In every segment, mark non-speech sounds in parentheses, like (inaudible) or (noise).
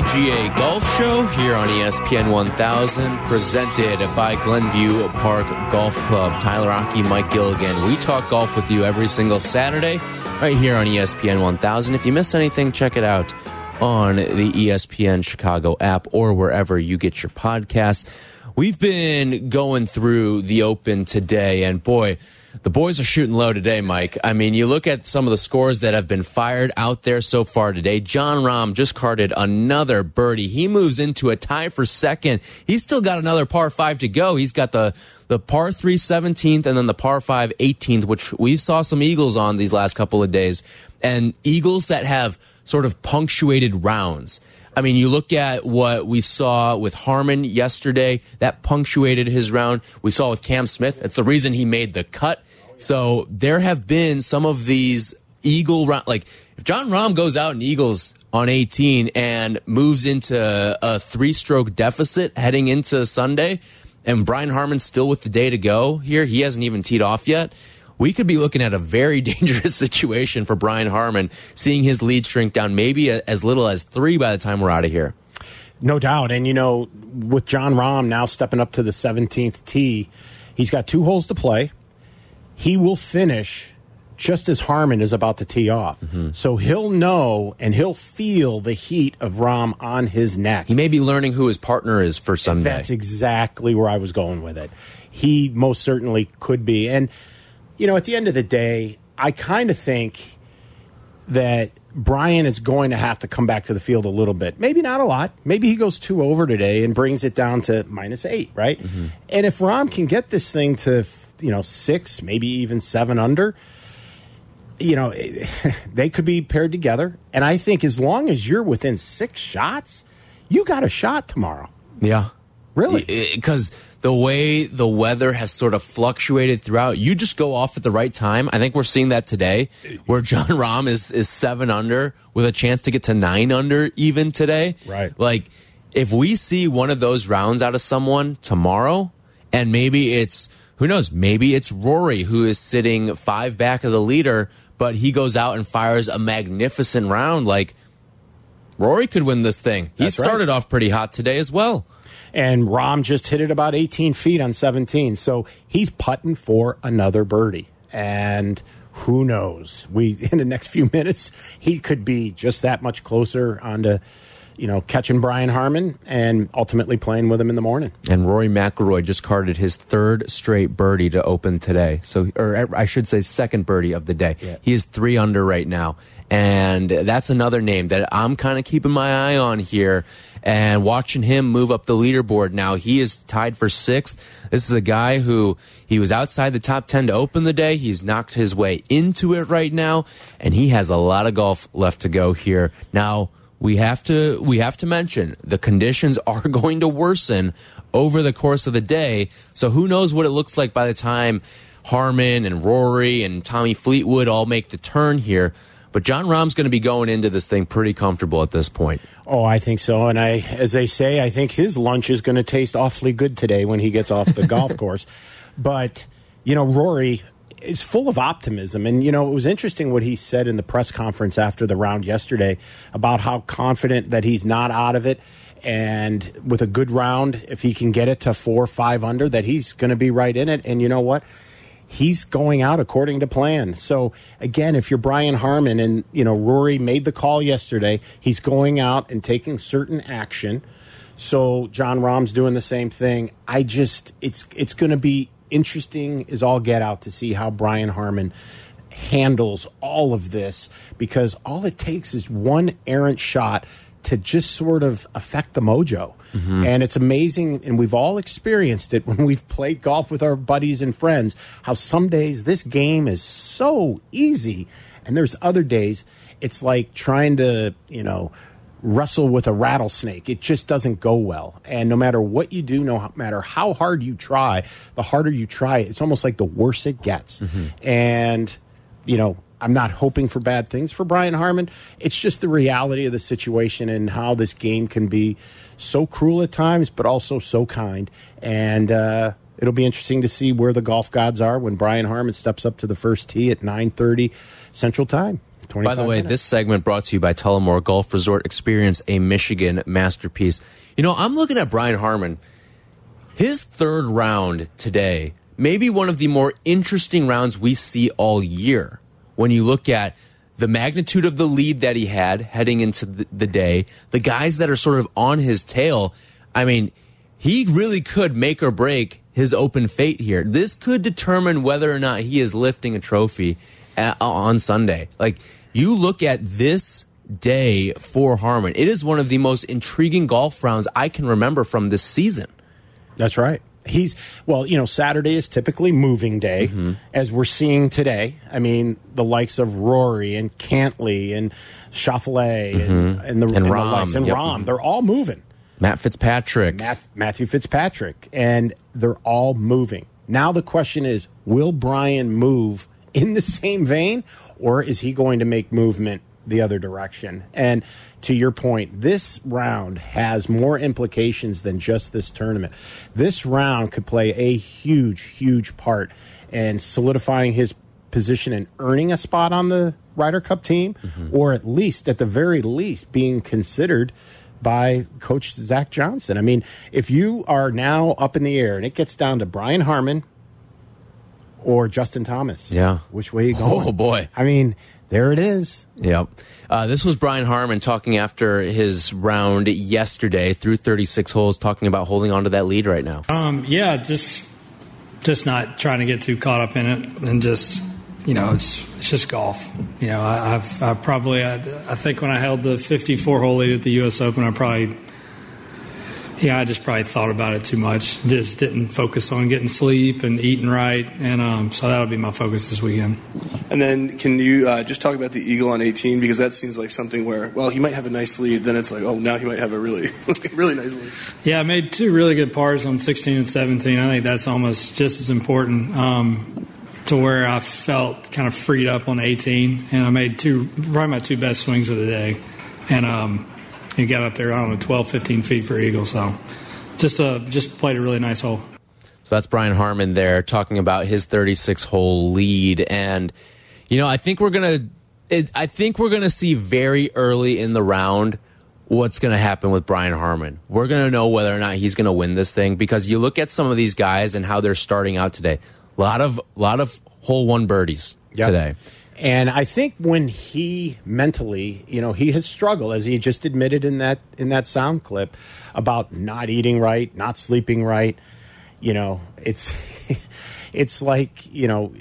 CDGA Golf Show here on ESPN 1000, presented by Glenview Park Golf Club. Tyler Rocky, Mike Gilligan. We talk golf with you every single Saturday right here on ESPN 1000. If you miss anything, check it out on the ESPN Chicago app or wherever you get your podcasts. We've been going through the Open today, and boy, the boys are shooting low today, Mike. I mean, you look at some of the scores that have been fired out there so far today. Jon Rahm just carded another birdie. He moves into a tie for second. He's still got another par five to go. He's got the the par three 17th and then the par five 18th, which we saw some eagles on these last couple of days, and eagles that have sort of punctuated rounds. I mean, you look at what we saw with Harman yesterday, that punctuated his round. We saw with Cam Smith. It's the reason he made the cut. So there have been some of these Eagle round, like if Jon Rahm goes out in Eagles on 18 and moves into a three stroke deficit heading into Sunday, and Brian Harman's still with the day to go here, he hasn't even teed off yet we could be looking at a very (laughs) dangerous situation for Brian Harman, seeing his lead shrink down maybe as little as three by the time we're out of here. No doubt. And, you know, with Jon Rahm now stepping up to the 17th tee, he's got two holes to play. He will finish just as Harman is about to tee off. Mm-hmm. So he'll know and he'll feel the heat of Rahm on his neck. He may be learning who his partner is for Sunday. That's exactly where I was going with it. He most certainly could be. And, you know, at the end of the day, I kind of think that Brian is going to have to come back to the field a little bit. Maybe not a lot. Maybe he goes two over today and brings it down to minus eight, right? Mm-hmm. And if Rahm can get this thing to, you know, six, maybe even seven under, you know, (laughs) they could be paired together. And I think as long as you're within six shots, you got a shot tomorrow. Yeah. Really? Because the way the weather has sort of fluctuated throughout, you just go off at the right time. I think we're seeing that today, where Jon (laughs) Rahm is is seven under with a chance to get to nine under even today. Right. Like, if we see one of those rounds out of someone tomorrow, and maybe it's who knows, maybe it's Rory who is sitting five back of the leader, but he goes out and fires a magnificent round. Like, Rory could win this thing. He That's right. started off pretty hot today as well. And Rahm just hit it about 18 feet on 17. So he's putting for another birdie. And who knows? We (laughs) in the next few minutes he could be just that much closer onto, you know, catching Brian Harman and ultimately playing with him in the morning. And Rory McIlroy just carded his third straight birdie to open today. So, or I should say, second birdie of the day. Yeah. He is three under right now, and that's another name that I'm kind of keeping my eye on here and watching him move up the leaderboard. Now he is tied for sixth. This is a guy who he was outside the top ten to open the day. He's knocked his way into it right now, and he has a lot of golf left to go here. Now we have to we have to mention the conditions (laughs) are going to worsen over the course of the day. So who knows what it looks like by the time Harman and Rory and Tommy Fleetwood all make the turn here. But Jon Rahm's going to be going into this thing pretty comfortable at this point. Oh, I think so. And I, as they say, I think his lunch is going to taste awfully good today when he gets off the golf (laughs) course. But, you know, Rory is full of optimism. And, you know, it was interesting what he said in the press conference after the round yesterday about how confident that he's not out of it. And with a good round, if he can get it to four or five under, that he's going to be right in it. And you know what? He's going out according to plan. So again, if you're Brian Harman and you know Rory made the call yesterday, he's going out and taking certain action. So Jon Rahm's doing the same thing. I just it's it's going to be interesting as all get out to see how Brian Harman handles all of this because all it takes is one errant shot to just sort of affect the mojo. And it's amazing, and we've all experienced it (laughs) when we've played golf with our buddies and friends, how some days this game is so easy, and there's other days it's like trying to, you know, wrestle with a rattlesnake. It just doesn't go well. And no matter what you do, no matter how hard you try, the harder you try, it's almost like the worse it gets. Mm-hmm. And, you know, I'm not hoping for bad things for Brian Harman. It's just the reality of the situation and how this game can be so cruel at times, but also so kind. And uh, it'll be interesting to see where the golf gods are when Brian Harman steps up to the first tee at 9:30 Central Time. By the way, minutes. this segment brought to you by Tullamore Golf Resort Experience, a Michigan masterpiece. You know, I'm looking at Brian Harman. His third round today, maybe one of the more interesting rounds we see all year. When you look at the magnitude of the lead that he had heading into the, the day, the guys that are sort of on his tail, I mean, he really could make or break his open fate here. This could determine whether or not he is lifting a trophy at, on Sunday. Like, you look at this day for Harman. it is one of the most intriguing golf rounds I can remember from this season. That's right. He's well, you know, Saturday is typically moving day, mm -hmm. as we're seeing today. I mean, the likes of Rory and Cantlay and Schauffele mm -hmm. and, mm-hmm. and, the and, and Rahm, the likes, and yep. Rahm, they're all moving. Matt Fitzpatrick, Matt, Matthew Fitzpatrick, and they're all moving. Now the question is, will Brian move in the (laughs) same vein, or is he going to make movement the other direction? And to your point, this round has more implications than just this tournament. This round could play a huge, huge part in solidifying his position and earning a spot on the Ryder Cup team, mm -hmm. or at least, at the very least, being considered by Coach Zach Johnson. I mean, if you are now up in the air and it gets down to Brian Harman or Justin Thomas, yeah, which way you going? (laughs) Oh boy! I mean, there it is. Yep. Uh, this was Brian Harman talking after his round yesterday through 36 holes, talking about holding on to that lead right now. Um, yeah, just just not trying to get too caught up in it, and just you know, it's it's just golf. You know, I, have I probably I, I think when I held the 54 hole lead at the U.S. Open, I probably yeah, I just probably thought about it too much. Just didn't focus on getting sleep and eating right, and um, so that'll be my focus this weekend. And then, can you uh, just talk about the eagle on 18 because that seems like something where, well, he might have a nice lead, then it's like, oh, now he might have a really, (laughs) really nice lead. Yeah, I made two really good pars on 16 and 17. I think that's almost just as important. Um, to where I felt kind of freed up on 18, and I made two, probably my two best swings of the day, and um, he got up there, I don't know, 12, 15 feet for eagle. So just uh, just played a really nice hole. So that's Brian Harman there talking about his 36 hole lead. And, you know, I think we're going to, I think we're going to see very early in the round what's going to happen with Brian Harman. We're going to know whether or not he's going to win this thing because you look at some of these guys and how they're starting out today. A lot of, a lot of hole one birdies yep. today. And I think when he mentally, you know, he has struggled, as he just admitted in that in that sound clip, about not eating right, not sleeping right. You know, it's (laughs) it's like you know,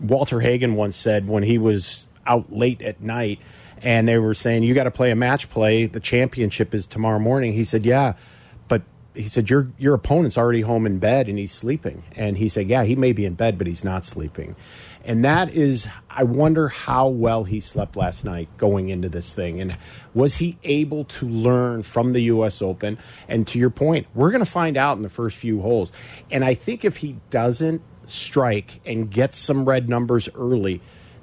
Walter Hagen once said when he was out late at night, and they were saying you got to play a match play. The championship is tomorrow morning. He said, "Yeah, but." He said, "Your your opponent's already home in bed and he's sleeping." And he said, "Yeah, he may be in bed, but he's not sleeping." And that is, I wonder how well he slept last night going into this thing. And was he able to learn from the U.S. Open? And to your point, we're going to find out in the first few holes. And I think if he doesn't strike and get some red numbers early,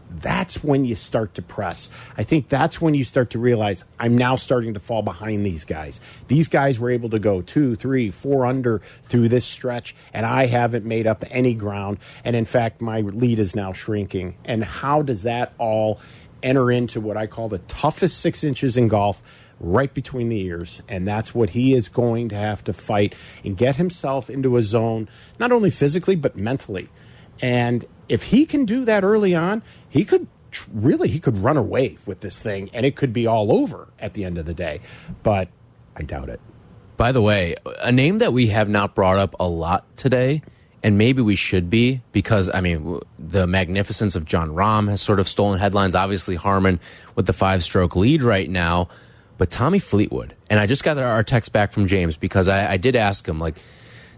that's when you start to press. I think that's when you start to realize I'm now starting to fall behind these guys. These guys were able to go two, three, four under through this stretch, and I haven't made up any ground. And in fact, my lead is now shrinking. And how does that all enter into what I call the toughest six inches in golf? right between the ears. And that's what he is going to have to fight and get himself into a zone, not only physically, but mentally. And if he can do that early on, he could really he could run away with this thing and it could be all over at the end of the day. But I doubt it. By the way, a name that we have not brought up a lot today, and maybe we should be, because I mean, the magnificence of Jon Rahm has sort of stolen headlines. Obviously, Harman with the five stroke lead right now, but Tommy Fleetwood. And I just got our text back from James because I, I did ask him, like,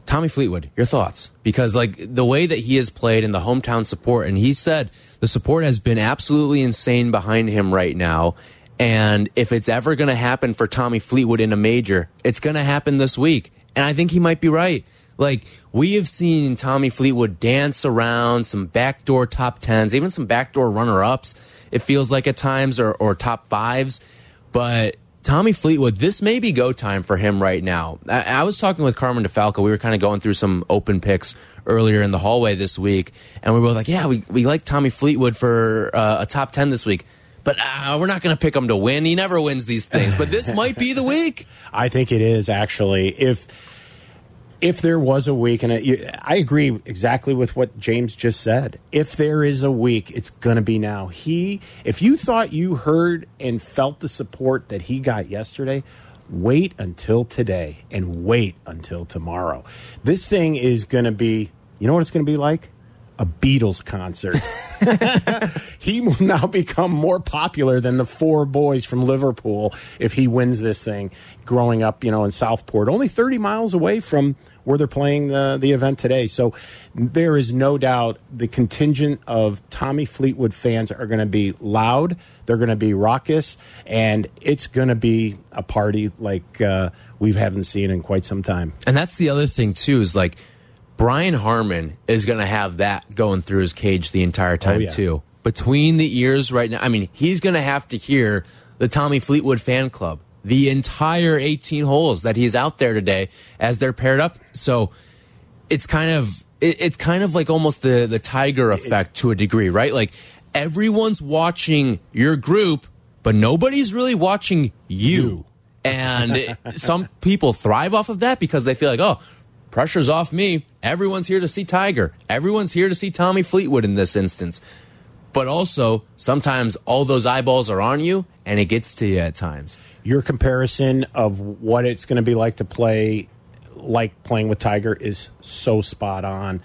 Tommy Fleetwood, your thoughts? Because like the way that he has played in the hometown support, and he said the support has been absolutely insane behind him right now. And if it's ever going to happen for Tommy Fleetwood in a major, it's going to happen this week. And I think he might be right. Like, we have seen Tommy Fleetwood dance around some backdoor top tens, even some backdoor runner ups, it feels like at times, or, or top fives. But Tommy Fleetwood, this may be go time for him right now. I, I was talking with Carmen DeFalco. We were kind of going through some open picks earlier in the hallway this week, and we were like, yeah, we, we like Tommy Fleetwood for uh, a top 10 this week. But uh, we're not going to pick him to win. He never wins these things. But this might be the week. (laughs) I think it is actually. If if there was a week, and I agree exactly with what James just said. If there is a week, it's going to be now. He, if you thought you heard and felt the support that he got yesterday, wait until today and wait until tomorrow. This thing is going to be. You know what it's going to be like? a Beatles concert. (laughs) he will now become more popular than the four boys from Liverpool if he wins this thing. Growing up, you know, in Southport, only 30 miles away from where they're playing the, the event today. So there is no doubt the contingent of Tommy Fleetwood fans are going to be loud. They're going to be raucous, and it's going to be a party like uh, we haven't seen in quite some time. And that's the other thing too is like Brian Harman is going to have that going through his cage the entire time, oh, yeah. too. Between the ears right now, I mean, he's going to have to hear the Tommy Fleetwood fan club, the entire 18 holes that he's out there today as they're paired up. So it's kind of. It's kind of like almost the the Tiger effect to a degree, right? Like everyone's watching your group, but nobody's really watching you. you. And some people thrive off of that because they feel like, oh, pressure's off me. Everyone's here to see Tiger. Everyone's here to see Tommy Fleetwood in this instance. But also, sometimes all those eyeballs are on you, and it gets to you at times. Your comparison of what it's going to be like to play like playing with Tiger is so spot on.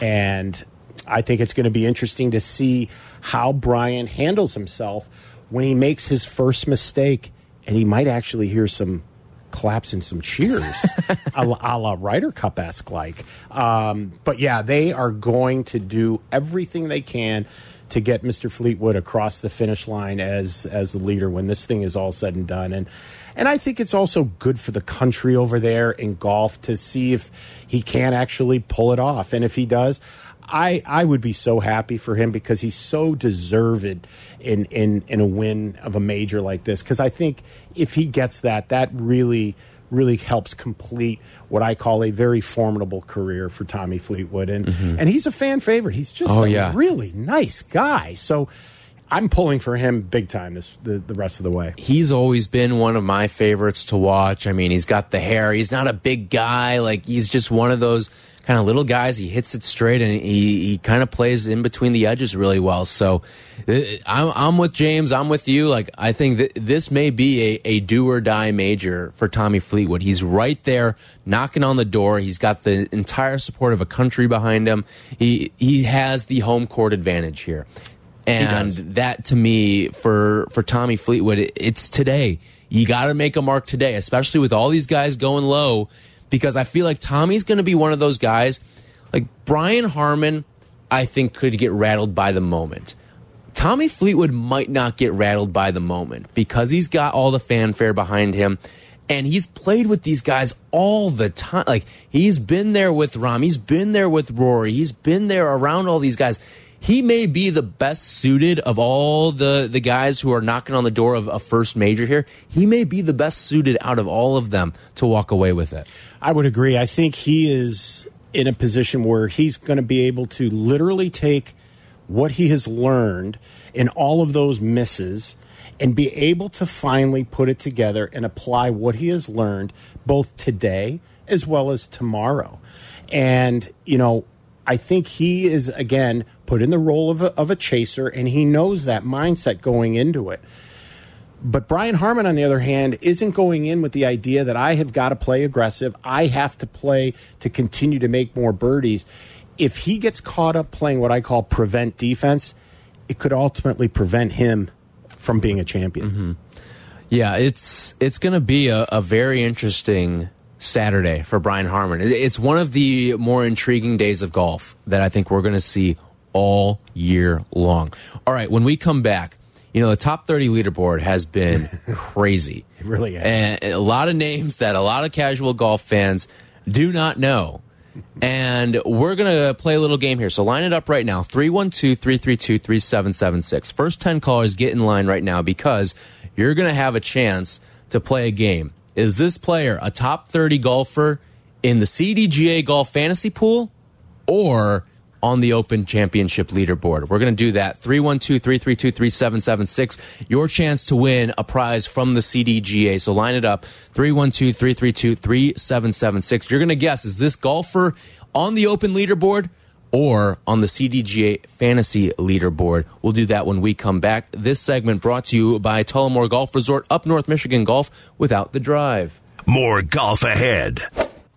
And I think it's going to be interesting to see how Brian handles himself when he makes his first mistake. And he might actually hear some claps and some cheers, (laughs) a, la, a la Ryder Cup esque like. Um, but yeah, they are going to do everything they can to get Mr. Fleetwood across the finish line as as the leader when this thing is all said and done. And and I think it's also good for the country over there in golf to see if he can actually pull it off. And if he does, I I would be so happy for him because he's so deserved in in in a win of a major like this. Because I think if he gets that, that really really helps complete what I call a very formidable career for Tommy Fleetwood. And mm-hmm. and he's a fan favorite. He's just oh, a yeah. really nice guy. So I'm pulling for him big time this the, the rest of the way. He's always been one of my favorites to watch. I mean, he's got the hair. He's not a big guy. Like he's just one of those kind of little guys. He hits it straight and he, he kind of plays in between the edges really well. So uh, I'm, I'm with James. I'm with you. Like, I think that this may be a, a do or die major for Tommy Fleetwood. He's right there knocking on the door. He's got the entire support of a country behind him. He, he has the home court advantage here. And that to me, for, for Tommy Fleetwood, it, it's today. You got to make a mark today, especially with all these guys going low because I feel like Tommy's going to be one of those guys. Like Brian Harman, I think could get rattled by the moment. Tommy Fleetwood might not get rattled by the moment because he's got all the fanfare behind him and he's played with these guys all the time. Like he's been there with Rahm, he's been there with Rory, he's been there around all these guys he may be the best suited of all the the guys who are knocking on the door of a first major here. He may be the best suited out of all of them to walk away with it. I would agree. I think he is in a position where he's going to be able to literally take what he has learned in all of those misses and be able to finally put it together and apply what he has learned both today as well as tomorrow. And, you know, I think he is, again, put in the role of a, of a chaser, and he knows that mindset going into it. But Brian Harman, on the other hand, isn't going in with the idea that I have got to play aggressive. I have to play to continue to make more birdies. If he gets caught up playing what I call prevent defense, it could ultimately prevent him from being a champion. Mm -hmm. Yeah, it's it's going to be a, a very interesting Saturday for Brian Harman. It's one of the more intriguing days of golf that I think we're going to see all year long. All right, when we come back, you know, the top 30 leaderboard has been (laughs) crazy. It really. And a lot of names that a lot of casual golf fans do not know. And we're going to play a little game here. So line it up right now 312 332 3776. First 10 callers get in line right now because you're going to have a chance to play a game. Is this player a top 30 golfer in the CDGA Golf Fantasy Pool or on the Open Championship leaderboard. We're going to do that. 312 332 3776. Your chance to win a prize from the CDGA. So line it up 312 332 3776. You're going to guess is this golfer on the Open leaderboard? Or on the CDGA fantasy leaderboard. We'll do that when we come back. This segment brought to you by Tullamore Golf Resort, up North Michigan Golf without the drive. More golf ahead.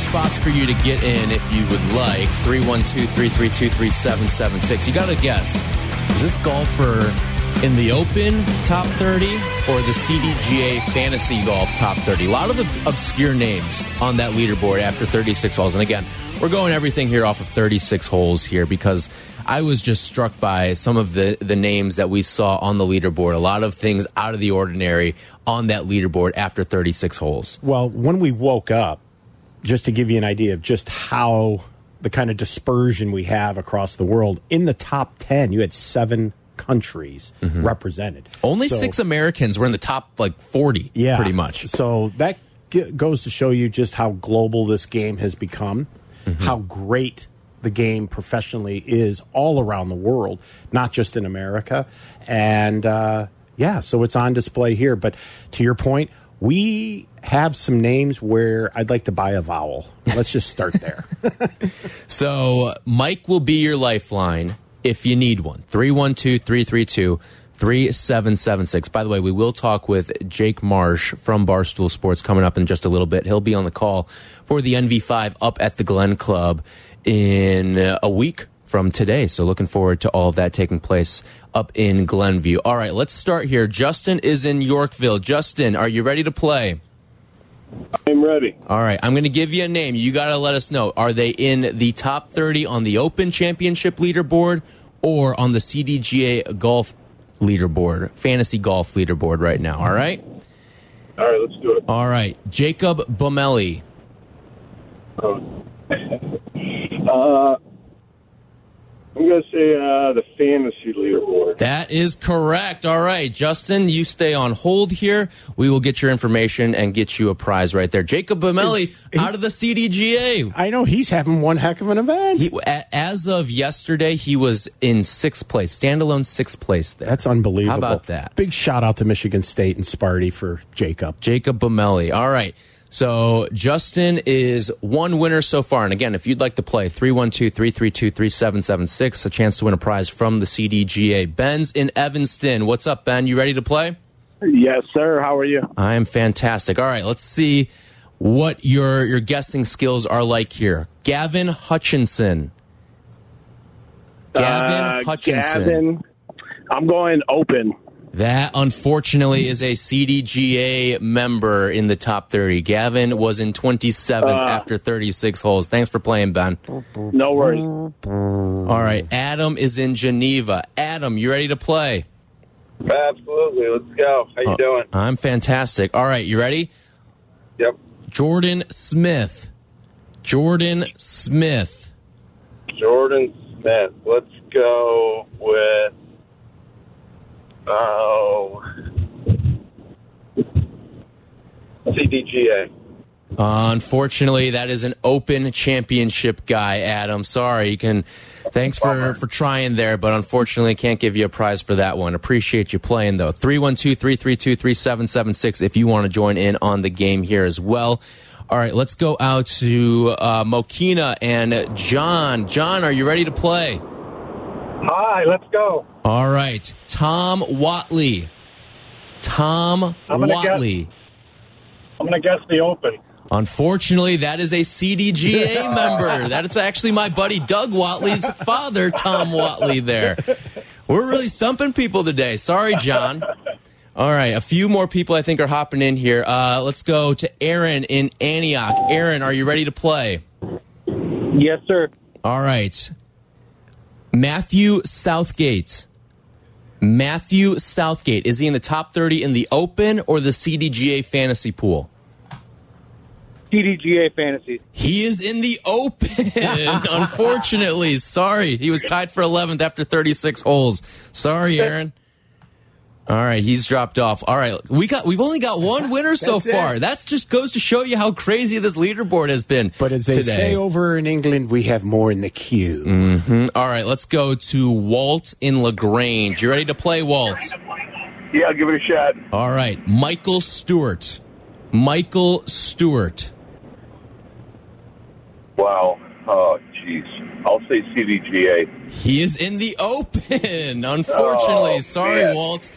Spots for you to get in if you would like. 312 332 3776. You got to guess is this golfer in the Open top 30 or the CDGA Fantasy Golf top 30? A lot of the obscure names on that leaderboard after 36 holes. And again, we're going everything here off of 36 holes here because I was just struck by some of the, the names that we saw on the leaderboard. A lot of things out of the ordinary on that leaderboard after 36 holes. Well, when we woke up, just to give you an idea of just how the kind of dispersion we have across the world, in the top 10, you had seven countries represented. Only So- six Americans were in the top like 40, yeah, pretty much. So that g- goes to show you just how global this game has become, Mm-hmm. how great the game professionally is all around the world, not just in America. And uh, yeah, so it's on display here. But to your point, we have some names where I'd like to buy a vowel. Let's just start there. (laughs) So Mike will be your lifeline if you need one. 312 332 3776. By the way, we will talk with Jake Marsh from Barstool Sports coming up in just a little bit. He'll be on the call for the NV5 up at the Glen Club in a week from today. So looking forward to all of that taking place up in Glenview. All right, let's start here. Justin is in Yorkville. Justin, are you ready to play? I'm ready. All right, I'm going to give you a name. You got to let us know. Are they in the top 30 on the Open Championship leaderboard or on the CDGA Golf leaderboard, fantasy golf leaderboard right now? All right. All right, let's do it. All right. Jacob Bomelli. Uh, I'm going to say uh, the fantasy leaderboard. That is correct. All right, Justin, you stay on hold here. We will get your information and get you a prize right there. Jacob Bomelli out of the CDGA. I know he's having one heck of an event. He, as of yesterday, he was in sixth place, standalone sixth place there. That's unbelievable. How about that? Big shout out to Michigan State and Sparty for Jacob. Jacob Bomelli. All right. So Justin is one winner so far. And again, if you'd like to play, 312 332 3776, a chance to win a prize from the CDGA. Ben's in Evanston. What's up, Ben? You ready to play? Yes, sir. How are you? I am fantastic. All right, let's see what your your guessing skills are like here. Gavin Hutchinson. Gavin Uh, Hutchinson. Gavin, I'm going open. That unfortunately is a CDGA member in the top 30. Gavin was in 27th Uh. after 36 holes. Thanks for playing, Ben. No worries. All right, Adam is in Geneva. Adam, you ready to play? Absolutely. Let's go. How you doing? I'm fantastic. All right, you ready? Yep. Jordan Smith. Jordan Smith. Jordan Smith. Let's go with. Oh. Unfortunately, that is an open championship guy, Adam. Sorry, you can. Thanks for for trying there, but unfortunately, can't give you a prize for that one. Appreciate you playing though. 312-332-3776 if you want to join in on the game here as well. All right, let's go out to uh, Mokena and John. John, are you ready to play? Hi, let's go. All right, Tom Watley. Tom Watley. I'm going to guess the Open. Unfortunately, that is a CDGA (laughs) member. That is actually my buddy Doug Watley's father, Tom Watley, there. We're really stumping people today. Sorry, John. All right, a few more people I think are hopping in here. Uh, let's go to Aaron in Antioch. Aaron, are you ready to play? Yes, sir. All right. Matthew Southgate. Matthew Southgate. Is he in the top 30 in the Open or the CDGA fantasy pool? CDGA fantasy. He is in the open, (laughs) unfortunately. Sorry. He was tied for 11th after 36 holes. Sorry, Aaron. All right, he's dropped off. All right, we got we've only got one (laughs) winner so That's it. far. That just goes to show you how crazy this leaderboard has been. But as they today. say over in England, we have more in the queue. Mm-hmm. All right, let's go to Walt in Lagrange. You ready to play, Walt? Yeah, I'll give it a shot. All right, Michael Stewart. Michael Stewart. Wow. Oh, jeez. I'll say CDGA. He is in the open. (laughs) Unfortunately, Oh, sorry, man. Walt.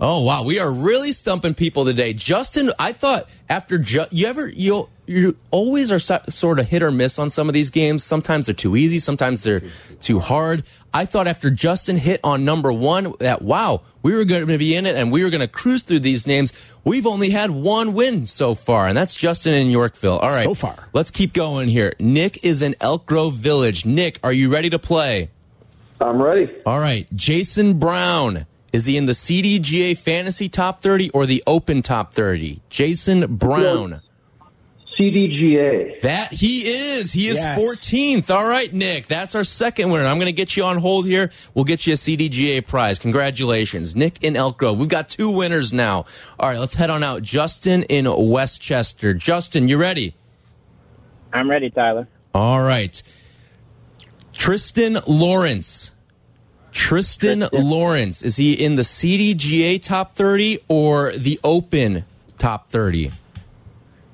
Oh wow, we are really stumping people today. Justin, I thought after Ju- you ever you you always are so, sort of hit or miss on some of these games. Sometimes they're too easy, sometimes they're too hard. I thought after Justin hit on number one that wow, we were going to be in it and we were going to cruise through these names. We've only had one win so far, and that's Justin in Yorkville. All right, So far. let's keep going here. Nick is in Elk Grove Village. Nick, are you ready to play? I'm ready. All right, Jason Brown. Is he in the CDGA Fantasy Top 30 or the Open Top 30? Jason Brown. CDGA. That he is. He is Yes. 14th. All right, Nick. That's our second winner. I'm going to get you on hold here. We'll get you a CDGA prize. Congratulations. Nick in Elk Grove. We've got two winners now. All right, let's head on out. Justin in Westchester. Justin, you ready? I'm ready, Tyler. All right. Thriston Lawrence. Tristan, Tristan. Lawrence. Is he in the CDGA top 30 or the Open top 30?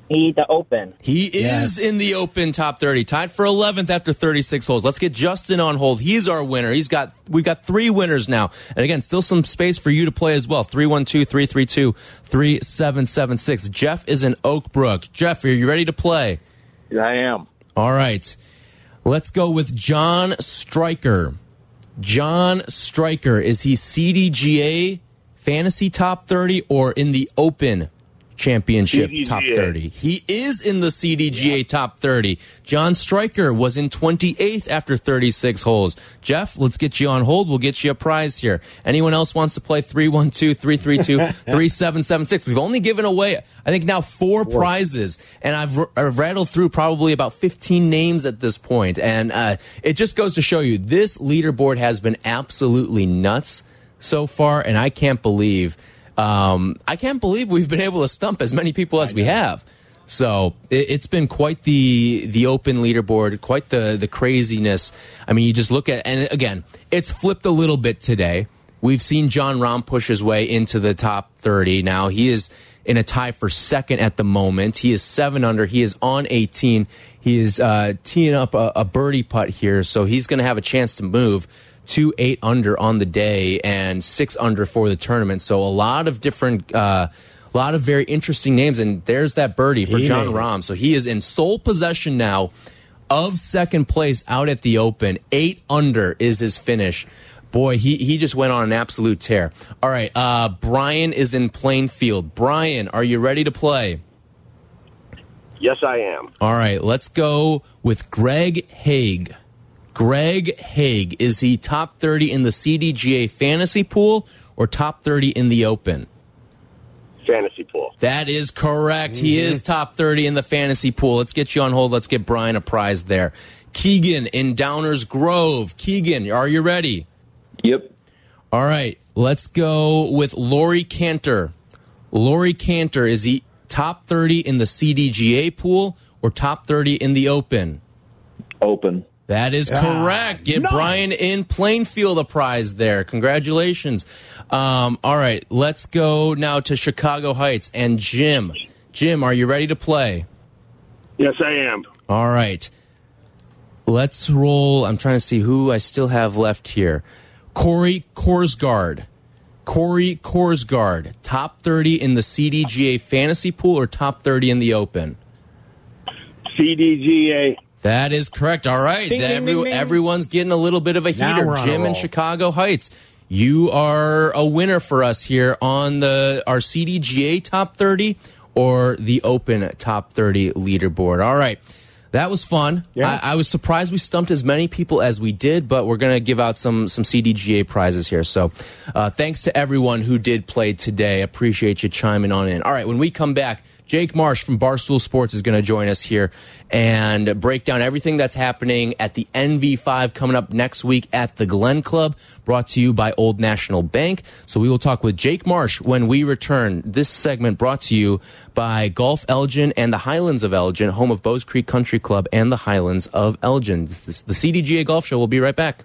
He the Open. He is Yes. in the Open top 30, tied for 11th after 36 holes. Let's get Justin on hold. He's our winner. He's got we've got 3 winners now. And again, still some space for you to play as well. 312-332-3776. Jeff is in Oak Brook. Jeff, are you ready to play? I am. All right. Let's go with John Stryker. John Stryker, is he CDGA fantasy top 30 or in the open championship CDGA. top 30? He is in the CDGA top 30. John Stryker was in 28th after 36 holes. Jeff, let's get you on hold. We'll get you a prize here. Anyone else wants to play 312 332 3776? We've only given away, I think now four prizes, and I've, I've rattled through probably about 15 names at this point. point, and uh, it just goes to show you this leaderboard has been absolutely nuts so far, and I can't believe um, I can't believe we've been able to stump as many people as we have. So it, it's been quite the the open leaderboard, quite the the craziness. I mean, you just look at and again, it's flipped a little bit today. We've seen Jon Rahm push his way into the top 30. Now he is in a tie for second at the moment. He is seven under. He is on 18. He is uh, teeing up a, a birdie putt here, so he's going to have a chance to move to eight under on the day and six under for the tournament. So a lot of different, uh, a lot of very interesting names. And there's that birdie for Jon. Rahm. So he is in sole possession now of second place out at the Open. Eight under is his finish. Boy, he, he just went on an absolute tear. All right, uh, Brian is in Plainfield. Brian, are you ready to play? Yes, I am. All right, let's go with Greg Haig. Greg Haig, is he top 30 in the CDGA fantasy pool or top 30 in the open? Fantasy pool. That is correct. He is top 30 in the fantasy pool. Let's get you on hold. Let's get Brian a prize there. Keegan in Downers Grove. Keegan, are you ready? Yep. All right, let's go with Laurie Canter. Laurie Canter, is he top 30 in the CDGA pool or top 30 in the open? Open. That is correct. Get nice. Brian in Plainfield a prize there. Congratulations. Um, all right, let's go now to Chicago Heights and Jim. Jim, are you ready to play? Yes, I am. All right. Let's roll. I'm trying to see who I still have left here. Corey Korsgaard. Corey Korsgaard, top 30 in the CDGA fantasy pool or top 30 in the open? CDGA. That is correct. All right. Ding, ding, Every- ding, ding. Everyone's getting a little bit of a Now heater. we're on a Jim in. Chicago Heights. You are a winner for us here on the our CDGA top 30 or the open top 30 leaderboard. All right. That was fun. Yeah. I, I was surprised we stumped as many people as we did, but we're going to give out some some CDGA prizes here. So, uh, thanks to everyone who did play today. Appreciate you chiming on in. All right, when we come back, Jake Marsh from Barstool Sports is going to join us here and break down everything that's happening at the NV5 coming up next week at the Glen Club, brought to you by Old National Bank. So we will talk with Jake Marsh when we return. This segment brought to you by Golf Elgin and the Highlands of Elgin, home of Bowes Creek Country Club and the Highlands of Elgin. This- The CDGA Golf Show will be right back.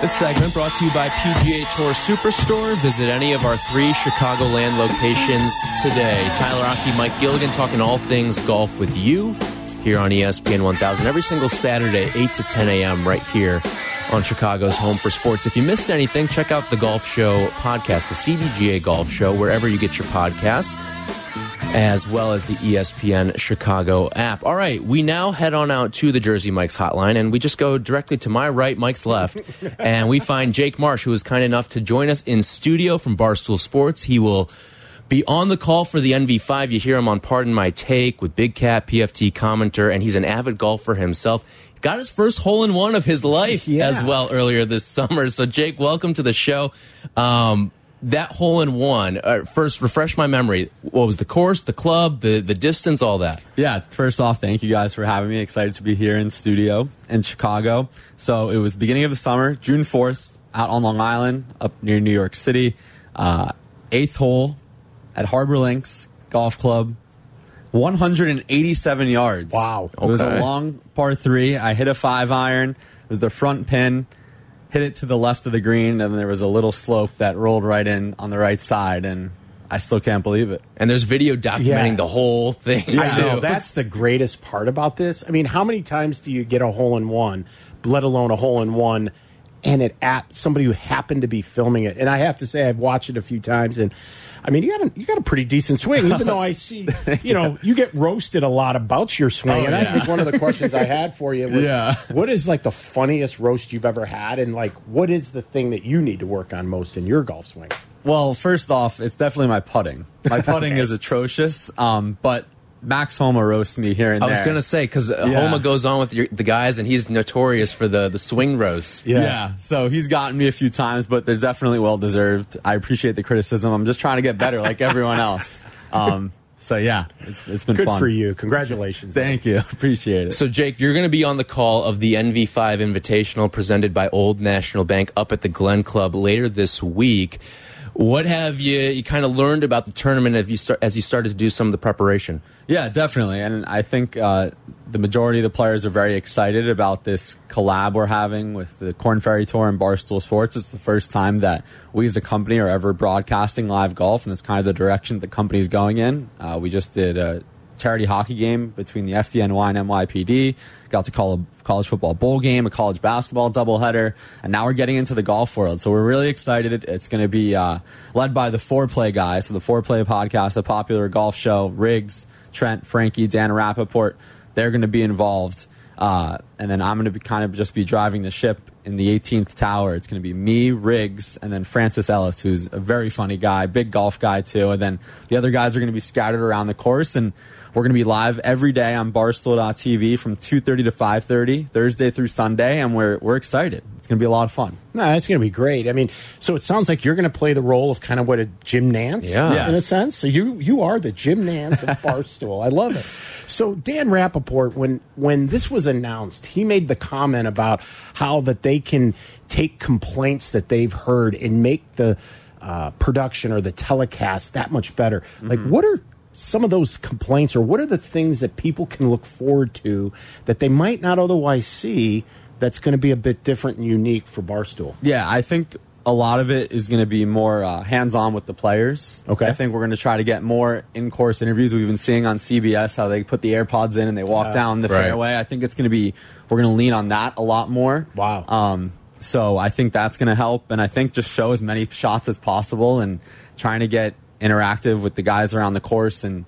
This segment brought to you by PGA Tour Superstore. Visit any of our three Chicagoland locations today. Tyler Rocky, Mike Gilligan talking all things golf with you here on ESPN 1000 every single Saturday, 8 to 10 a.m. right here on Chicago's Home for Sports. If you missed anything, check out the Golf Show podcast, the CDGA Golf Show, wherever you get your podcasts as well as the ESPN Chicago app. All right, we now head on out to the Jersey Mike's hotline, and we just go directly to my right, Mike's left, (laughs) and we find Jake Marsh, who is kind enough to join us in studio from Barstool Sports. He will be on the call for the NV5. You hear him on Pardon My Take with Big Cat, PFT commenter, and he's an avid golfer himself. Got his first hole in one of his life (laughs) Yeah. as well earlier this summer. So, Jake, welcome to the show. Um, that hole in one, uh, first, refresh my memory. What was the course, the club, the, the distance, all that? Yeah, first off, thank you guys for having me. Excited to be here in studio in Chicago. So it was beginning of the summer, June 4th, out on Long Island, up near New York City. Uh, eighth hole at Harbor Links Golf Club. 187 yards. Wow. It was a long par three. I hit a five iron. It was the front pin. Hit it to the left of the green, and there was a little slope that rolled right in on the right side, and I still can't believe it. And there's video documenting Yeah. the whole thing. I too. know that's the greatest part about this. I mean, how many times do you get a hole in one, let alone a hole in one, and it at somebody who happened to be filming it? And I have to say, I've watched it a few times, and I mean, you got a you got a pretty decent swing. Even though I see, (laughs) you know, you get roasted a lot about your swing. Oh, and I yeah. think one of the questions I had for you was, Yeah. what is like the funniest roast you've ever had, and like what is the thing that you need to work on most in your golf swing? Well, first off, it's definitely my putting. My (laughs) putting is atrocious, um, but Max Homa roasts me here and I there. was gonna say because Yeah. Homa goes on with your, the guys, and he's notorious for the the swing roast. Yeah. yeah. so he's gotten me a few times, but they're definitely well deserved. I appreciate the criticism. I'm just trying to get better, like everyone else. (laughs) Um, so yeah, it's it's been Good fun. for you. Congratulations. Thank you, (laughs) appreciate it. So, Jake, you're going to be on the call of the NV5 Invitational presented by Old National Bank up at the Glen Club later this week. What have you you kind of learned about the tournament as you start as you started to do some of the preparation? Yeah, definitely. And I think uh, the majority of the players are very excited about this collab we're having with the Corn Ferry Tour and Barstool Sports. It's the first time that we as a company are ever broadcasting live golf, and that's kind of the direction the company's going in. Uh, we just did a charity hockey game between the FDNY and NYPD. Got to call a college football bowl game, a college basketball doubleheader, and now we're getting into the golf world. So we're really excited. It's going to be uh, led by the Foreplay guys. So the Foreplay podcast, the popular golf show, Riggs, Trent, Frankie, Dan Rapaport, they're going to be involved. Uh, and then I'm going to be kind of just be driving the ship in the 18th tower. It's going to be me, Riggs, and then Francis Ellis, who's a very funny guy, big golf guy too. And then the other guys are going to be scattered around the course, and we're going to be live every day on Barstool.tv from 2:30 to 5:30, Thursday through Sunday, and we're we're excited. It's going to be a lot of fun. No, that's going to be great. I mean, so it sounds like you're going to play the role of kind of what a Jim Nantz, Yeah. in a sense. So you you are the Jim Nantz of (laughs) Barstool. I love it. So Dan Rapaport, when when this was announced, he made the comment about how that they can take complaints that they've heard and make the uh, production or the telecast that much better. Like, what are some of those complaints, or what are the things that people can look forward to that they might not otherwise see? That's going to be a bit different and unique for Barstool. Yeah, I think a lot of it is going to be more uh, hands on with the players. Okay. I think we're going to try to get more in course interviews. We've been seeing on CBS how they put the AirPods in and they walk down the Right. fairway. I think it's going to be, we're going to lean on that a lot more. Wow. Um, so I think that's going to help. And I think just show as many shots as possible and trying to get interactive with the guys around the course and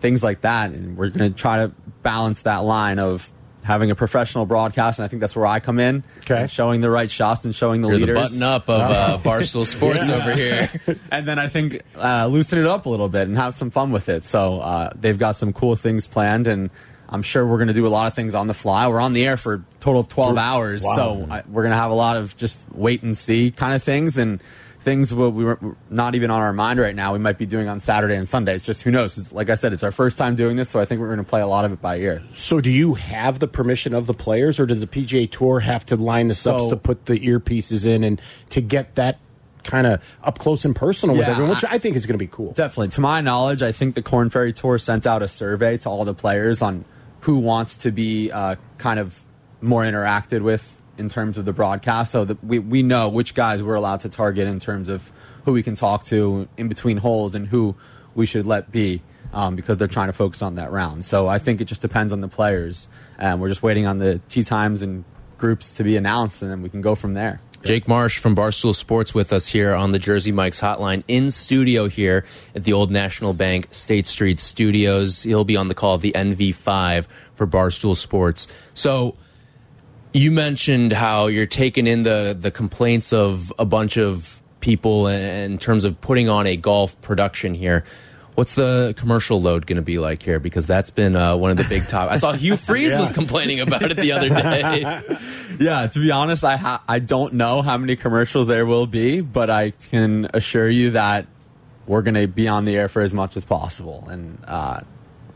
things like that. And we're going to try to balance that line of having a professional broadcast. And I think that's where I come in. Okay. showing the right shots and showing the You're the leaders. button up of uh, (laughs) Barstool Sports over here. (laughs) and then I think uh, loosen it up a little bit and have some fun with it. So uh, they've got some cool things planned, and I'm sure we're going to do a lot of things on the fly. We're on the air for a total of 12 hours, Wow. so I, we're going to have a lot of just wait and see kind of things and things what we were not even on our mind right now. We might be doing on Saturday and Sunday. It's just who knows. It's, like I said, it's our first time doing this, so I think we're going to play a lot of it by ear. So, do you have the permission of the players, or does the PGA Tour have to line this up So- to put the earpieces in and to get that kind of up close and personal with everyone, which I- I think is going to be cool. Definitely. To my knowledge, I think the Korn Ferry Tour sent out a survey to all the players on who wants to be uh, kind of more interacted with in terms of the broadcast. So that we, we know which guys we're allowed to target in terms of who we can talk to in between holes and who we should let be um, because they're trying to focus on that round. So I think it just depends on the players. And we're just waiting on the tee times and groups to be announced, and then we can go from there. Jake Marsh from Barstool Sports with us here on the Jersey Mike's hotline in studio here at the Old National Bank State Street Studios. He'll be on the call of the NV5 for Barstool Sports. So you mentioned how you're taking in the the complaints of a bunch of people in terms of putting on a golf production here. What's the commercial load going to be like here? Because that's been uh, one of the big top. I saw Hugh (laughs) Freeze was complaining about it the other (laughs) day. Yeah, to be honest, I ha- I don't know how many commercials there will be, but I can assure you that we're going to be on the air for as much as possible, and uh,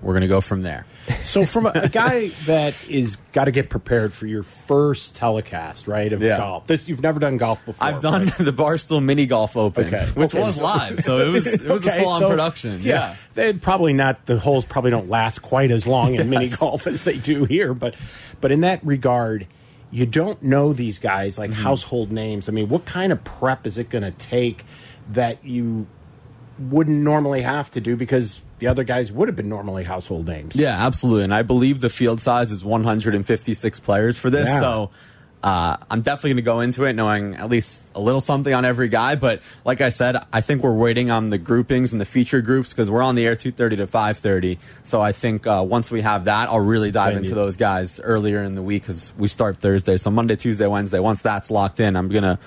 we're going to go from there. So, from a, a guy that is got to get prepared for your first telecast, right, of Yeah. golf. This, you've never done golf before. I've done right? (laughs) the Barstool Mini Golf Open, Okay. which Okay, was live, so it was it was (laughs) Okay, a full on so- production. Yeah. They probably not the holes probably don't last quite as long in mini golf as they do here, but but in that regard, you don't know these guys like Mm-hmm. household names. I mean, what kind of prep is it going to take that you wouldn't normally have to do because the other guys would have been normally household names? Yeah, absolutely. And I believe the field size is 156 players for this. Yeah. So uh, I'm definitely going to go into it knowing at least a little something on every guy. But like I said, I think we're waiting on the groupings and the featured groups because we're on the air 2:30 to 5:30. So I think uh, once we have that, I'll really dive Then into you- those guys earlier in the week because we start Thursday. So Monday, Tuesday, Wednesday. Once that's locked in, I'm gonna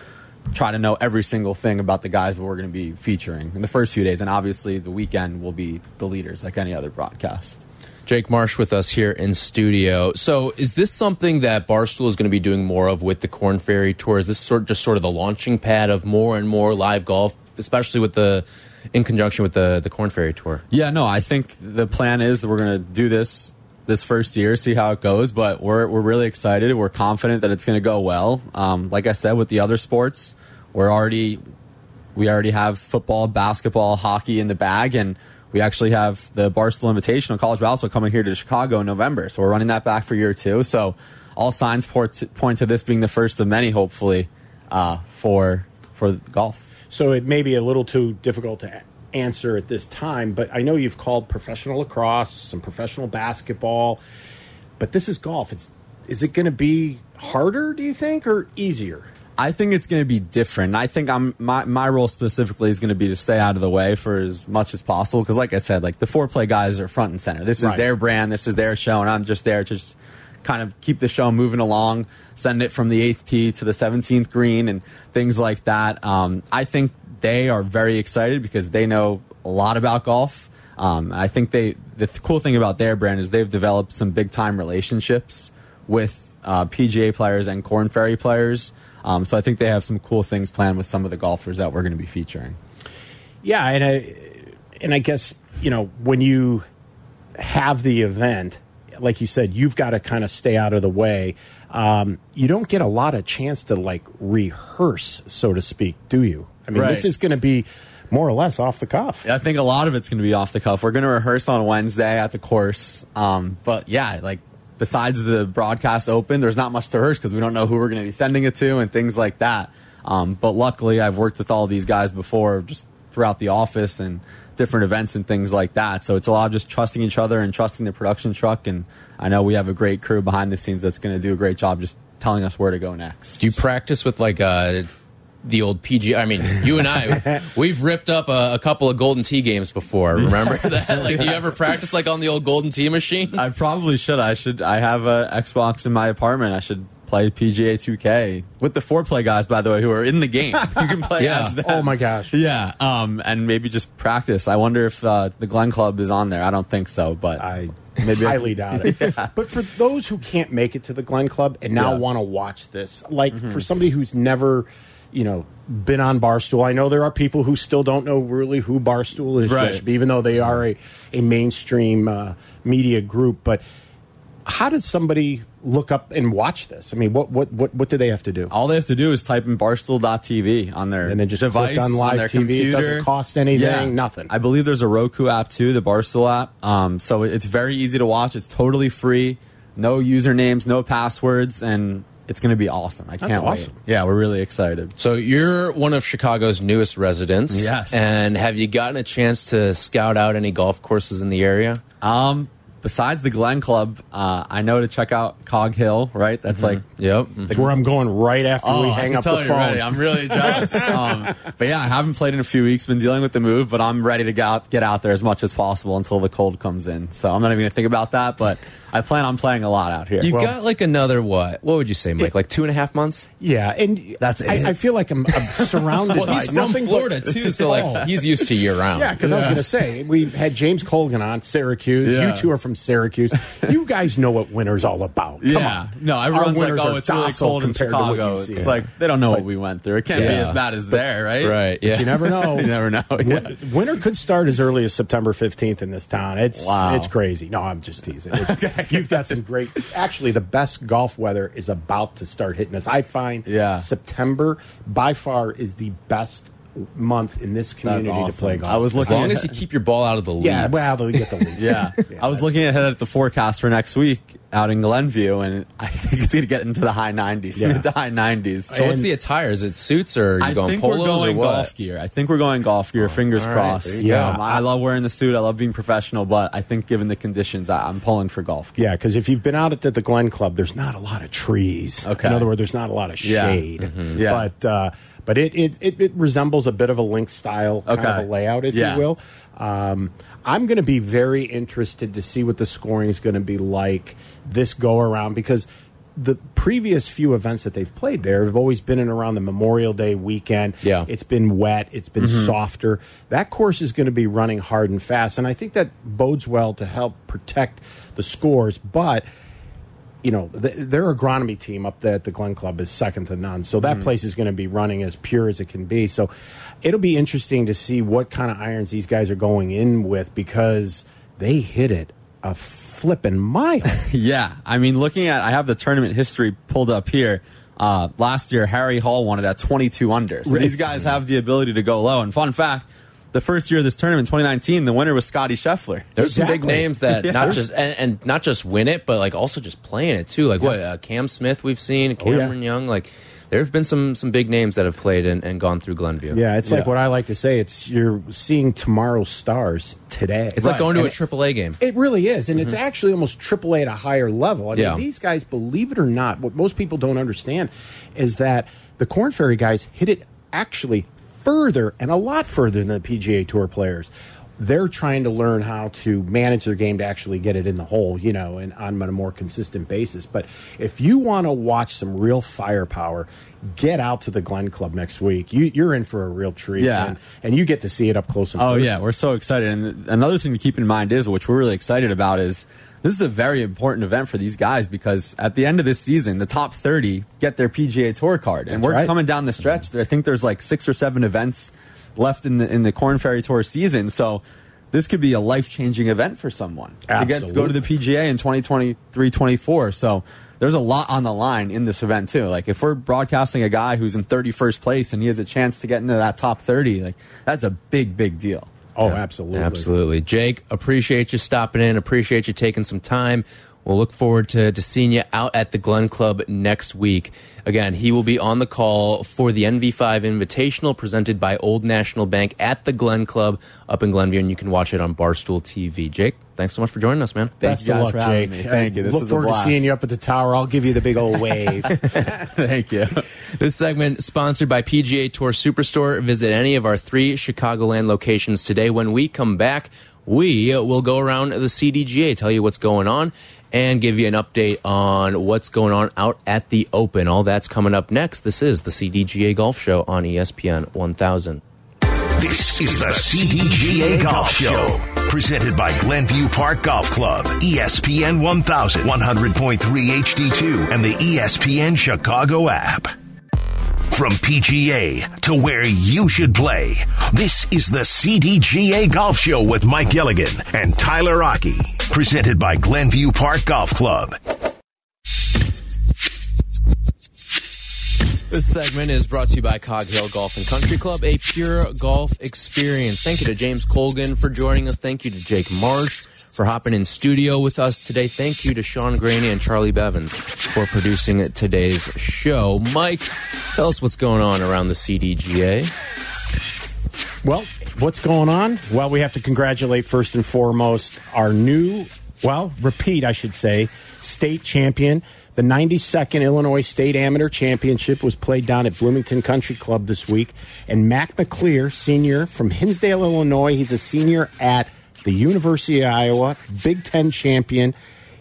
try to know every single thing about the guys that we're going to be featuring in the first few days. And obviously, the weekend will be the leaders like any other broadcast. Jake Marsh with us here in studio. So, is this something that Barstool is going to be doing more of with the Korn Ferry Tour? Is this sort just sort of the launching pad of more and more live golf, especially with the in conjunction with the the Korn Ferry Tour? Yeah, no, I think the plan is that we're going to do this this first year, see how it goes. But we're we're really excited. We're confident that it's going to go well. Um, like I said, with the other sports, we're already we already have football, basketball, hockey in the bag, and we actually have the Barstool Invitational College Basketball coming here to Chicago in November. So we're running that back for year two. So all signs point to, point to this being the first of many, hopefully, uh, for for golf. So it may be a little too difficult to answer at this time, but I know you've called professional lacrosse, some professional basketball, but this is golf. It's is it going to be harder, do you think, or easier? I think it's going to be different. I think I'm my my role specifically is going to be to stay out of the way for as much as possible because, like I said, like the Fore Play guys are front and center. This is Right. their brand. This is their show, and I'm just there to just kind of keep the show moving along, send it from the eighth tee to the seventeenth green, and things like that. Um, I think they are very excited because they know a lot about golf. Um, I think they the th- cool thing about their brand is they've developed some big time relationships with uh, PGA players and Korn Ferry players. Um, so I think they have some cool things planned with some of the golfers that we're going to be featuring. Yeah, and I and I guess you know when you have the event, like you said, you've got to kind of stay out of the way. Um, you don't get a lot of chance to like rehearse, so to speak, do you? I mean, Right. this is going to be more or less off the cuff. I think a lot of it's going to be off the cuff. We're going to rehearse on Wednesday at the course. Um, but yeah, like besides the broadcast open, there's not much to rehearse because we don't know who we're going to be sending it to and things like that. Um, but luckily, I've worked with all these guys before, just throughout the office and different events and things like that. So it's a lot of just trusting each other and trusting the production truck. And I know we have a great crew behind the scenes that's going to do a great job just telling us where to go next. Do you practice with like uh, the old PG? I mean, you and I, (laughs) we've ripped up a, a couple of Golden Tee games before. Remember (laughs) that? Like, do you ever practice like on the old Golden Tee machine? I probably should. I should. I have a Xbox in my apartment. I should play PGA 2K with the Fore Play guys, by the way, who are in the game. (laughs) You can play Yeah. as them. Oh my gosh. Yeah, um, and maybe just practice. I wonder if uh, the Glen Club is on there. I don't think so, but I maybe I- highly doubt it. But for those who can't make it to the Glen Club and now Yeah. Mm-hmm. want to watch this, like for somebody who's never, you know, been on Barstool, I know there are people who still don't know really who Barstool is, Right. just, even though they are a, a mainstream uh, media group. But how did somebody look up and watch this? I mean, what what what what do they have to do? all they have to do is type in barstool.tv on their And then just device click on live their TV. It doesn't cost anything, nothing. I believe there's a Roku app too, the Barstool app. Um, so it's very easy to watch. It's totally free, no usernames, no passwords, and it's going to be awesome. I can't awesome. wait. Yeah, we're really excited. So you're one of Chicago's newest residents. Yes. And have you gotten a chance to scout out any golf courses in the area? Um, besides the Glen Club, uh, I know to check out Cog Hill. Right, that's like Yep. That's where I'm going right after we Oh, I hang can up tell the phone. ready. I'm really jealous. (laughs) um, but yeah, I haven't played in a few weeks. Been dealing with the move, but I'm ready to get out, get out there as much as possible until the cold comes in. So I'm not even gonna think about that. But I plan on playing a lot out here. You've got like another what? What would you say, Mike? Like two and a half months? Yeah, and That's I, it. I feel like I'm, I'm (laughs) surrounded Well, by he's from nothing but- Florida too, so like (laughs) he's used to year round. Yeah, because I was going to say we had James Colgan on Syracuse. Yeah. You two are from Syracuse. you guys know what winter's all about. Come yeah, on. no, everyone's like, "Oh, it's really cold in compared to what Chicago." It's like they don't know what we went through. It can't be as bad as there, right? Right. Yeah. you never know. (laughs) You never know. Yeah. Winter could start as early as September 15th in this town. It's Wow. it's crazy. No, I'm just teasing. It- (laughs) You've got some great. Actually, the best golf weather is about to start hitting us. I find Yeah. September by far is the best month in this community to play golf. I was As looking long at- as you keep your ball out of the leaves. yeah, well, they'll get the (laughs) lead. Yeah. I was looking ahead at the forecast for next week out in Glenview, and I think it's going to get into the high 90s, Yeah. mid to high 90s. So what's the attire? Is it suits or are you I going think polos we're going or what? golf gear. I think we're going golf gear. fingers all right, crossed. there you go. Um, I love wearing the suit. I love being professional, but I think given the conditions, I, I'm pulling for golf gear. Yeah, because if you've been out at the, the Glen Club, there's not a lot of trees. Okay. In other words, there's not a lot of Yeah. shade. Mhm. Yeah. But uh, but it, it, it, it resembles a bit of a link style kind Okay. of a layout, if Yeah. you will. Um, I'm going to be very interested to see what the scoring is going to be like this go around because the previous few events that they've played there have always been in around the Memorial Day weekend. Yeah. It's been wet, it's been mm-hmm. softer. That course is going to be running hard and fast. And I think that bodes well to help protect the scores. But you know, th their agronomy team up there at the Glen Club is second to none. So that mm. place is going to be running as pure as it can be. So it'll be interesting to see what kind of irons these guys are going in with because they hit it a flipping mile. (laughs) Yeah, I mean, looking at, I have the tournament history pulled up here. Uh, last year, Harry Hall won it at 22 under. So these guys have the ability to go low. And fun fact, the first year of this tournament, 2019, the winner was Scottie Scheffler. There's some big names that (laughs) Yeah. not just and, and not just win it, but like also just playing it too. Like what uh, Cam Smith we've seen, Oh, yeah. Cameron Young. Like there have been some some big names that have played and, and gone through Glenview. yeah, it's like Yeah. what I like to say. It's you're seeing tomorrow's stars today. it's like Right. going to a And it- AAA game. It really is, and it's mm-hmm. actually almost AAA at a higher level. I mean, Yeah. these guys, believe it or not, what most people don't understand is that the Korn Ferry guys hit it actually further and a lot further than the PGA Tour players. They're trying to learn how to manage their game to actually get it in the hole, you know, and on a more consistent basis. But if you want to watch some real firepower, get out to the Glen Club next week. You, you're in for a real treat, Yeah. and, and you get to see it up close and Oh yeah, we're so excited. And another thing to keep in mind is, which we're really excited about, is this is a very important event for these guys because at the end of this season, the top 30 get their PGA Tour card, and That's we're right. coming down the stretch. There, I think there's like six or seven events left in the in the Korn Ferry Tour season, so. This could be a life changing event for someone to get to go to the PGA in 2023 24. So there's a lot on the line in this event, too. Like, if we're broadcasting a guy who's in 31st place and he has a chance to get into that top 30, like, that's a big, big deal. Oh, absolutely. Absolutely. Jake, appreciate you stopping in. Appreciate you taking some time. We'll look forward to, to seeing you out at the Glen Club next week. Again, he will be on the call for the NV5 Invitational presented by Old National Bank at the Glen Club up in Glenview, and you can watch it on Barstool TV. Jake, thanks so much for joining us, man. Thank Best you guys of for having Jake. me. Thank you. I This look is a forward to seeing you up at the tower. I'll give you the big old wave. (laughs) Thank you. This segment sponsored by PGA Tour Superstore. Visit any of our three Chicagoland locations today. When we come back, we will go around the CDGA, tell you what's going on, and give you an update on what's going on out at the Open. All that's coming up next. This is the CDGA Golf Show on ESPN 1000. This is the CDGA Golf Show, presented by Glenview Park Golf Club, ESPN 1000, 100.3 HD2, and the ESPN Chicago app. From PGA to where you should play, this is the CDGA Golf Show with Mike Gilligan and Tyler Rocky, presented by Glenview Park Golf Club. This segment is brought to you by Cog Hill Golf and Country Club, a pure golf experience. Thank you to James Colgan for joining us. Thank you to Jake Marsh for hopping in studio with us today. Thank you to Sean Graney and Charlie Bevins for producing today's show. Mike, tell us what's going on around the CDGA. Well, what's going on? Well, we have to congratulate first and foremost our new, well, repeat, I should say, state champion. The 92nd Illinois State Amateur Championship was played down at Bloomington Country Club this week. And Mac McClear, senior from Hinsdale, Illinois, he's a senior at the University of Iowa, Big Ten champion.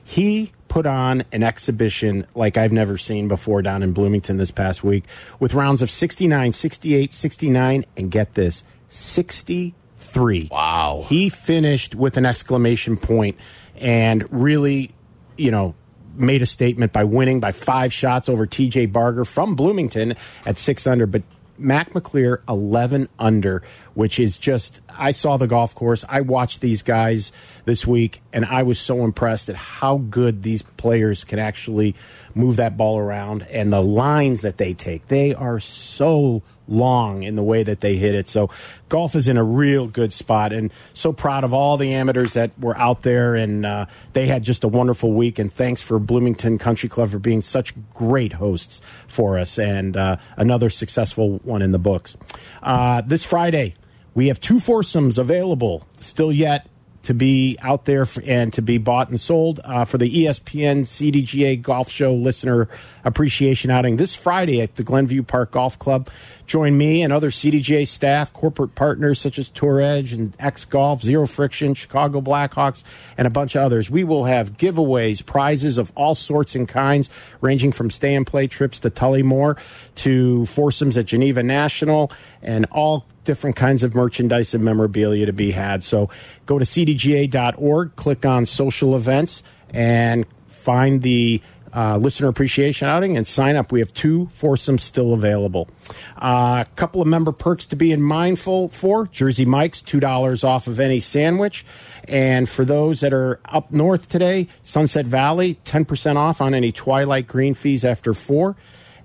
He put on an exhibition like I've never seen before down in Bloomington this past week with rounds of 69, 68, 69, and get this 63. Wow. He finished with an exclamation point and really, you know, made a statement by winning by five shots over TJ Barger from Bloomington at six under. But Mac McClear, 11 under, which is just, I saw the golf course. I watched these guys this week, and I was so impressed at how good these players can actually move that ball around and the lines that they take. They are so long in the way that they hit it. So golf is in a real good spot, and so proud of all the amateurs that were out there, and uh, they had just a wonderful week. And thanks for Bloomington Country Club for being such great hosts for us, and uh, another successful one in the books. Uh, this Friday, we have two foursomes available still yet to be out there for, and to be bought and sold uh, for the ESPN CDGA Golf Show listener appreciation outing this Friday at the Glenview Park Golf Club. Join me and other CDGA staff, corporate partners such as Tour Edge and X Golf, Zero Friction, Chicago Blackhawks, and a bunch of others. We will have giveaways, prizes of all sorts and kinds, ranging from stay and play trips to Tullymore to foursomes at Geneva National and all different kinds of merchandise and memorabilia to be had. So go to cdga.org, click on social events, and find the uh, listener appreciation outing and sign up. We have two foursomes still available. A uh, couple of member perks to be in mindful for Jersey Mike's, $2 off of any sandwich. And for those that are up north today, Sunset Valley, 10% off on any Twilight Green fees after four.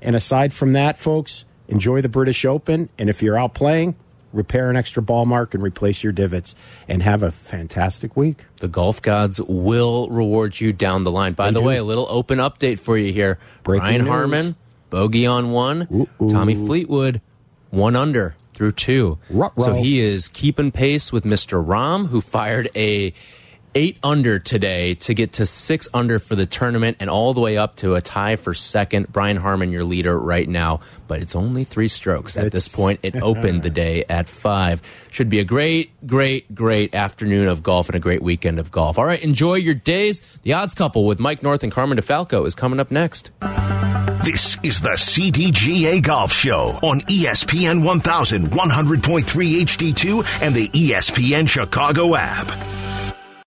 And aside from that, folks, enjoy the British Open. And if you're out playing, repair an extra ball mark and replace your divots and have a fantastic week. The golf gods will reward you down the line. By They the do. way, a little open update for you here. Breaking Ryan news. Harman, bogey on one. Tommy Fleetwood, one under through two. Ruh-roh. So he is keeping pace with Mr. Rahm, who fired a eight under today to get to six under for the tournament and all the way up to a tie for second. Brian Harman, your leader right now, but it's only three strokes at this point. It (laughs) opened the day at five. Should be a great, great, great afternoon of golf and a great weekend of golf. All right, enjoy your days. The odds couple with Mike North and Carmen DeFalco is coming up next. This is the CDGA Golf Show on E ESPN 1100.3 HD2, and the E ESPN Chicago app.